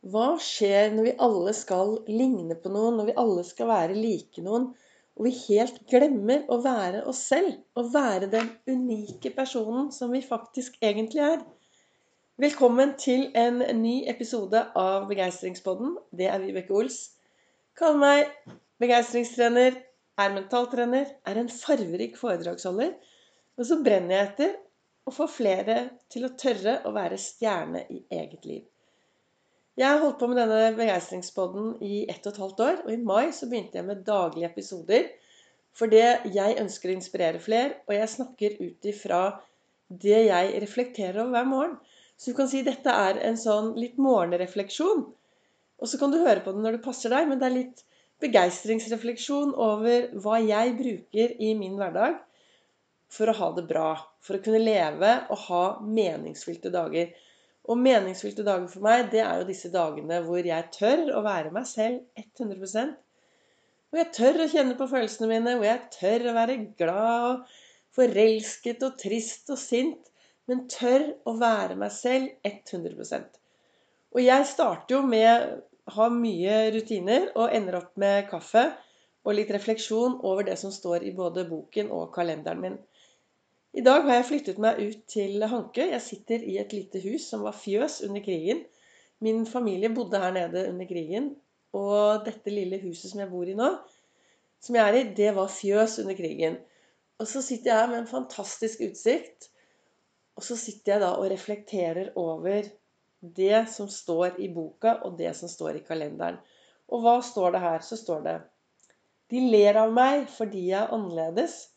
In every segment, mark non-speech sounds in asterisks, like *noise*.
Hva skjer når vi alle skal ligne på noen, når vi alle skal være like noen, og vi helt glemmer å være oss selv? Å være den unike personen som vi faktisk egentlig er? Velkommen til en ny episode av Begeistringspodden. Det er Vibeke Ols. Kaller meg begeistringstrener, er mentaltrener, er en farverik foredragsholder. Og så brenner jeg etter å få flere til å tørre å være stjerne i eget liv. Jeg har holdt på med denne begeistringspodden i ett og et halvt år. Og i mai så begynte jeg med daglige episoder. For det jeg ønsker å inspirere flere, og jeg snakker ut ifra det jeg reflekterer over hver morgen. Så du kan si dette er en sånn litt morgenrefleksjon. Og så kan du høre på den når det passer deg, men det er litt begeistringsrefleksjon over hva jeg bruker i min hverdag for å ha det bra. For å kunne leve og ha meningsfylte dager. Og meningsfylte dager for meg, det er jo disse dagene hvor jeg tør å være meg selv 100% Hvor jeg tør å kjenne på følelsene mine, hvor jeg tør å være glad og forelsket og trist og sint. Men tør å være meg selv 100% Og jeg starter jo med å ha mye rutiner og ender opp med kaffe og litt refleksjon over det som står i både boken og kalenderen min. I dag har jeg flyttet meg ut til Hankø. Jeg sitter i et lite hus som var fjøs under krigen. Min familie bodde her nede under krigen. Og dette lille huset som jeg bor i nå, som jeg er i, det var fjøs under krigen. Og så sitter jeg her med en fantastisk utsikt. Og så sitter jeg da og reflekterer over det som står i boka, og det som står i kalenderen. Og hva står det her? Så står det De ler av meg fordi jeg er annerledes.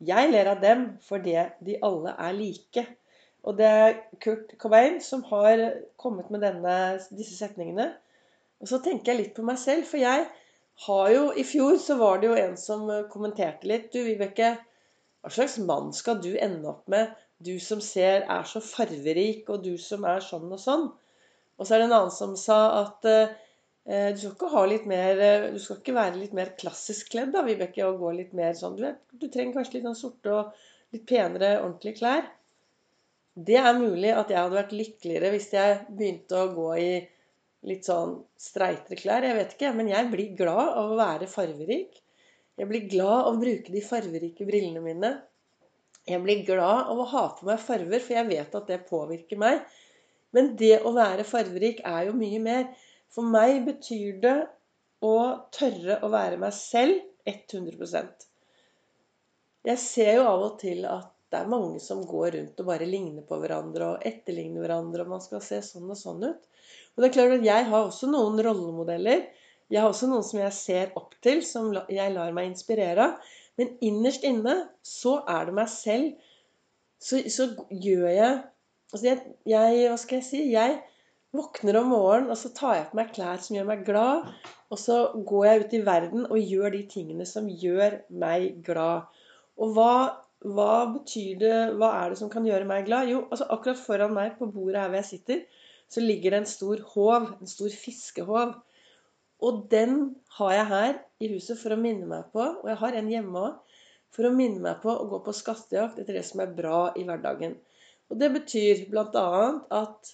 Jeg ler av dem fordi de alle er like. Og det er Kurt Cobain som har kommet med denne, disse setningene. Og så tenker jeg litt på meg selv, for jeg har jo I fjor så var det jo en som kommenterte litt. Du, Vibeke, hva slags mann skal du ende opp med? Du som ser er så farverik, og du som er sånn og sånn. Og så er det en annen som sa at Eh, du skal ikke ha litt mer eh, Du skal ikke være litt mer klassisk kledd, da, Vibeke, og gå litt mer sånn Du, vet, du trenger kanskje litt sånn sorte og litt penere, ordentlige klær. Det er mulig at jeg hadde vært lykkeligere hvis jeg begynte å gå i litt sånn streitere klær. Jeg vet ikke, men jeg blir glad av å være farverik. Jeg blir glad av å bruke de farverike brillene mine. Jeg blir glad av å ha på meg farver, for jeg vet at det påvirker meg. Men det å være farverik er jo mye mer. For meg betyr det å tørre å være meg selv 100% Jeg ser jo av og til at det er mange som går rundt og bare ligner på hverandre og etterligner hverandre, og man skal se sånn og sånn ut. Og det er klart at jeg har også noen rollemodeller. Jeg har også noen som jeg ser opp til, som jeg lar meg inspirere av. Men innerst inne så er det meg selv. Så, så gjør jeg Altså jeg, jeg Hva skal jeg si? Jeg Våkner om morgenen, og så tar jeg på meg klær som gjør meg glad. Og så går jeg ut i verden og gjør de tingene som gjør meg glad. Og hva, hva betyr det Hva er det som kan gjøre meg glad? Jo, altså akkurat foran meg på bordet her hvor jeg sitter, så ligger det en stor håv. En stor fiskehåv. Og den har jeg her i huset for å minne meg på, og jeg har en hjemme òg, for å minne meg på å gå på skattejakt etter det som er bra i hverdagen. Og det betyr bl.a. at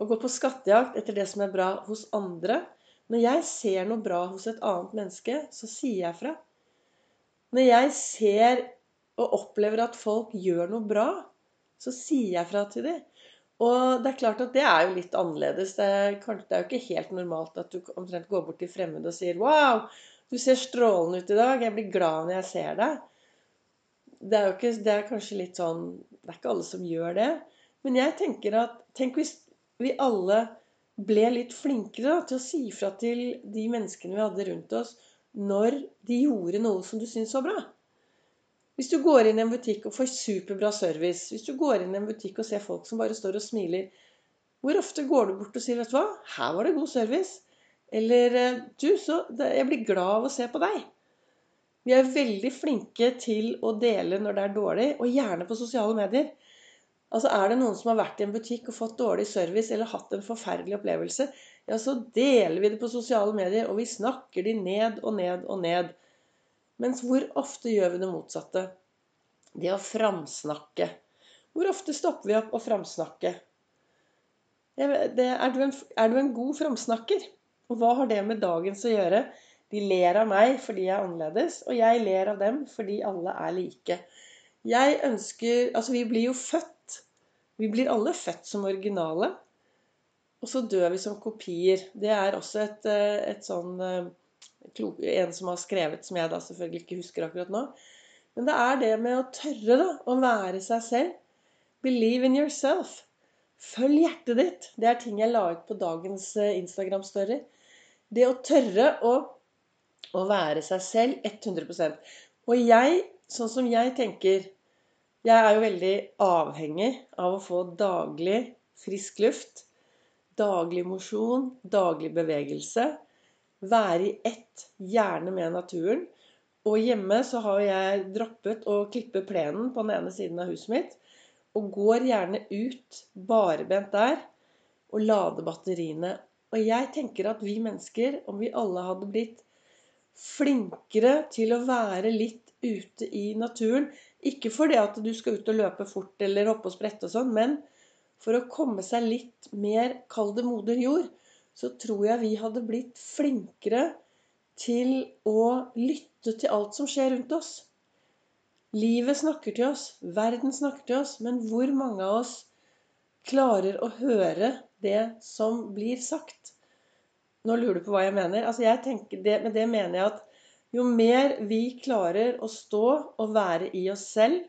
å gå på skattejakt etter det som er bra hos andre. Når jeg ser noe bra hos et annet menneske, så sier jeg fra. Når jeg ser og opplever at folk gjør noe bra, så sier jeg fra til dem. Og det er klart at det er jo litt annerledes. Det er, det er jo ikke helt normalt at du omtrent går bort til fremmede og sier 'Wow, du ser strålende ut i dag. Jeg blir glad når jeg ser deg.' Det er ikke, det er kanskje litt sånn Det er ikke alle som gjør det. Men jeg tenker at Tenk hvis vi alle ble litt flinkere da, til å si fra til de menneskene vi hadde rundt oss, når de gjorde noe som du syntes var bra. Hvis du går inn i en butikk og får superbra service, hvis du går inn i en butikk og ser folk som bare står og smiler, hvor ofte går du bort og sier 'Vet du hva, her var det god service'? Eller 'Du, så jeg blir glad av å se på deg'. Vi er veldig flinke til å dele når det er dårlig, og gjerne på sosiale medier. Altså Er det noen som har vært i en butikk og fått dårlig service eller hatt en forferdelig opplevelse, ja, så deler vi det på sosiale medier, og vi snakker de ned og ned og ned. Mens hvor ofte gjør vi det motsatte? Det å framsnakke. Hvor ofte stopper vi opp og framsnakker? er, du en, er du en god framsnakker? Og hva har det med dagens å gjøre? De ler av meg fordi jeg er annerledes, og jeg ler av dem fordi alle er like. Jeg ønsker Altså, vi blir jo født. Vi blir alle født som originale. Og så dør vi som kopier. Det er også et, eh, et sånn eh, En som har skrevet, som jeg da selvfølgelig ikke husker akkurat nå. Men det er det med å tørre da, å være seg selv. Believe in yourself. Følg hjertet ditt. Det er ting jeg la ut på dagens eh, Instagram-story. Det å tørre å, å være seg selv 100% Og jeg, sånn som jeg tenker Jeg er jo veldig avhengig av å få daglig frisk luft daglig mosjon, daglig bevegelse. Være i ett, gjerne med naturen. Og hjemme så har jeg droppet å klippe plenen på den ene siden av huset mitt. Og går gjerne ut barbent der og lader batteriene. Og jeg tenker at vi mennesker, om vi alle hadde blitt flinkere til å være litt ute i naturen Ikke fordi at du skal ut og løpe fort eller hoppe og sprette og sånn, men for å komme seg litt mer, kall det moder jord, så tror jeg vi hadde blitt flinkere til å lytte til alt som skjer rundt oss. Livet snakker til oss, verden snakker til oss, men hvor mange av oss klarer å høre det som blir sagt? Nå lurer du på hva jeg mener. Altså jeg det, Med det mener jeg at jo mer vi klarer å stå og være i oss selv,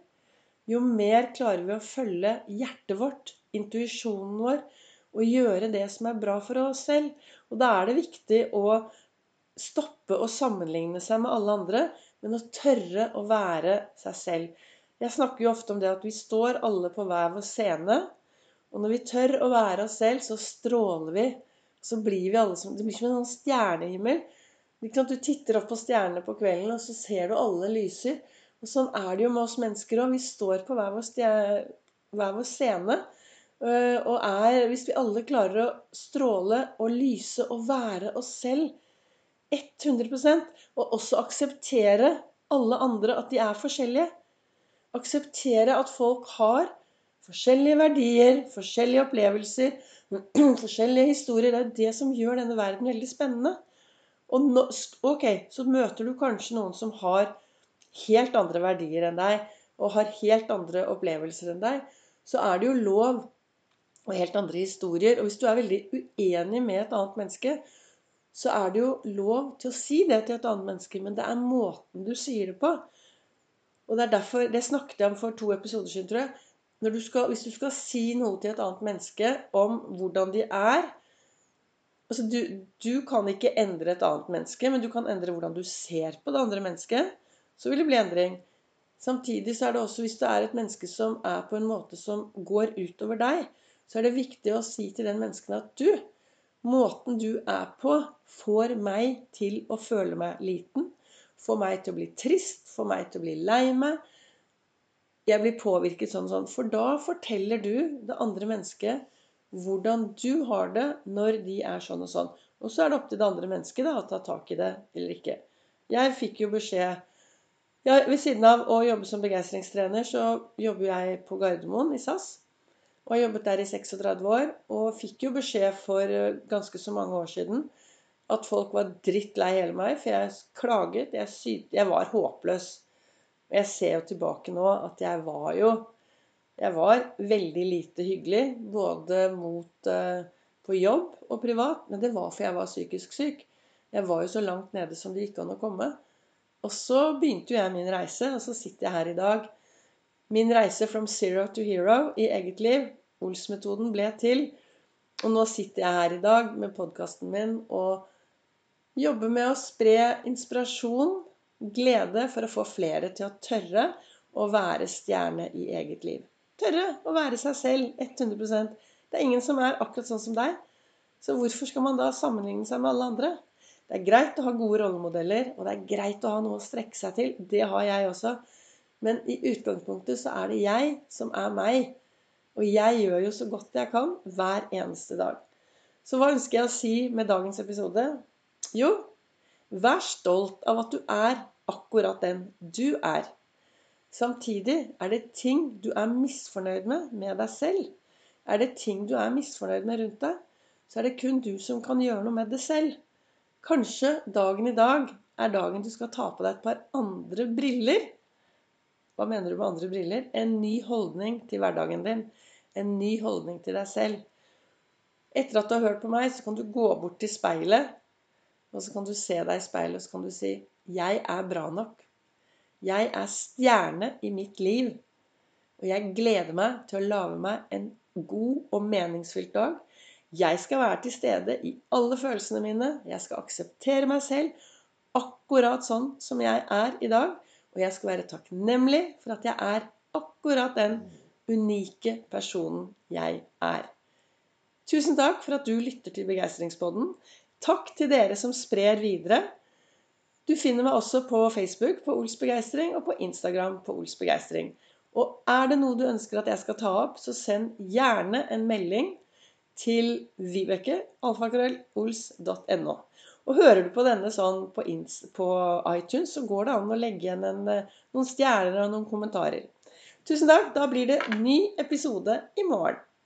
jo mer klarer vi å følge hjertet vårt intuisjonen vår og gjøre det som er bra for oss selv. Og da er det viktig å stoppe å sammenligne seg med alle andre, men å tørre å være seg selv. Jeg snakker jo ofte om det at vi står alle på hver vår scene. Og når vi tør å være oss selv, så stråler vi. Så blir vi alle som Det blir som en sånn stjernehimmel. Du titter opp på stjernene på kvelden, og så ser du alle lyser. Og sånn er det jo med oss mennesker òg. Vi står på hver vår, hver vår scene. Eh, og er Hvis vi alle klarer å stråle og lyse og være oss selv 100% og også akseptere alle andre at de er forskjellige Akseptere at folk har forskjellige verdier, forskjellige opplevelser, *clears throat* forskjellige historier. Det er det som gjør denne verden veldig spennende. Og nå, ok, så møter du kanskje noen som har helt andre verdier enn deg, og har helt andre opplevelser enn deg. Så er det jo lov og helt andre historier. Og hvis du er veldig uenig med et annet menneske, så er det jo lov til å si det til et annet menneske, men det er måten du sier det på. Og det er derfor Det snakket jeg om for to episoder siden, tror jeg. Du skal, hvis du skal si noe til et annet menneske om hvordan de er altså du, du, kan ikke endre et annet menneske, men du kan endre hvordan du ser på det andre mennesket. Så vil det bli endring. Samtidig så er det også hvis det er et menneske som er på en måte som går utover deg, så er det viktig å si til den mennesken at du, måten du er på, får meg til å føle meg liten. Får meg til å bli trist, får meg til å bli lei meg. Jeg blir påvirket sånn og sånn. For da forteller du det andre mennesket hvordan du har det når de er sånn og sånn. Og så er det opp til det andre mennesket da, å ta tak i det eller ikke. Jeg fikk jo beskjed ja, Ved siden av å jobbe som begeistringstrener, så jobber jeg på Gardermoen i SAS. Og har jobbet der i 36 år. Og fikk jo beskjed for eh, ganske så mange år siden at folk var drittlei hele meg. For jeg klaget. Jeg, jeg var håpløs. Og jeg ser jo tilbake nå at jeg var jo Jeg var veldig lite hyggelig. Både mot uh, på jobb og privat. Men det var fordi jeg var psykisk syk. Jeg var jo så langt nede som det gikk an å komme. Og så begynte jo jeg min reise, og så sitter jeg her i dag Min reise from zero to hero i eget liv. Ols-metoden ble til. Og nå sitter jeg her i dag med podkasten min og jobber med å spre inspirasjon, glede, for å få flere til å tørre å være stjerne i eget liv. Tørre å være seg selv 100% Det er ingen som er akkurat sånn som deg. Så hvorfor skal man da sammenligne seg med alle andre? Det er greit å ha gode rollemodeller, og det er greit å ha noe å strekke seg til. Det har jeg også. Men i utgangspunktet så er det jeg som er meg. Og jeg gjør jo så godt jeg kan hver eneste dag. Så hva ønsker jeg å si med dagens episode? Jo, vær stolt av at du er akkurat den du er. Samtidig er det ting du er misfornøyd med med deg selv. Er det ting du er misfornøyd med rundt deg, så er det kun du som kan gjøre noe med det selv. Kanskje dagen i dag er dagen du skal ta på deg et par andre briller. Hva mener du med andre briller? En ny holdning til hverdagen din. En ny holdning til deg selv. Etter at du har hørt på meg, så kan du gå bort til speilet, og så kan du se deg i speilet, og så kan du si 'Jeg er bra nok'. Jeg er stjerne i mitt liv. Og jeg gleder meg til å lage meg en god og meningsfylt dag. Jeg skal være til stede i alle følelsene mine. Jeg skal akseptere meg selv akkurat sånn som jeg er i dag. Og jeg skal være takknemlig for at jeg er akkurat den unike personen jeg er. Tusen takk for at du lytter til Begeistringspodden. Takk til dere som sprer videre. Du finner meg også på Facebook på Ols Begeistring og på Instagram på Ols Begeistring. Og er det noe du ønsker at jeg skal ta opp, så send gjerne en melding til Vibeke, alfakrøllols.no. Og hører du på denne sånn på, på, iTunes, så går det an å legge igjen en, eh, noen stjerner og noen kommentarer. Tusen takk. Da blir det ny episode i morgen.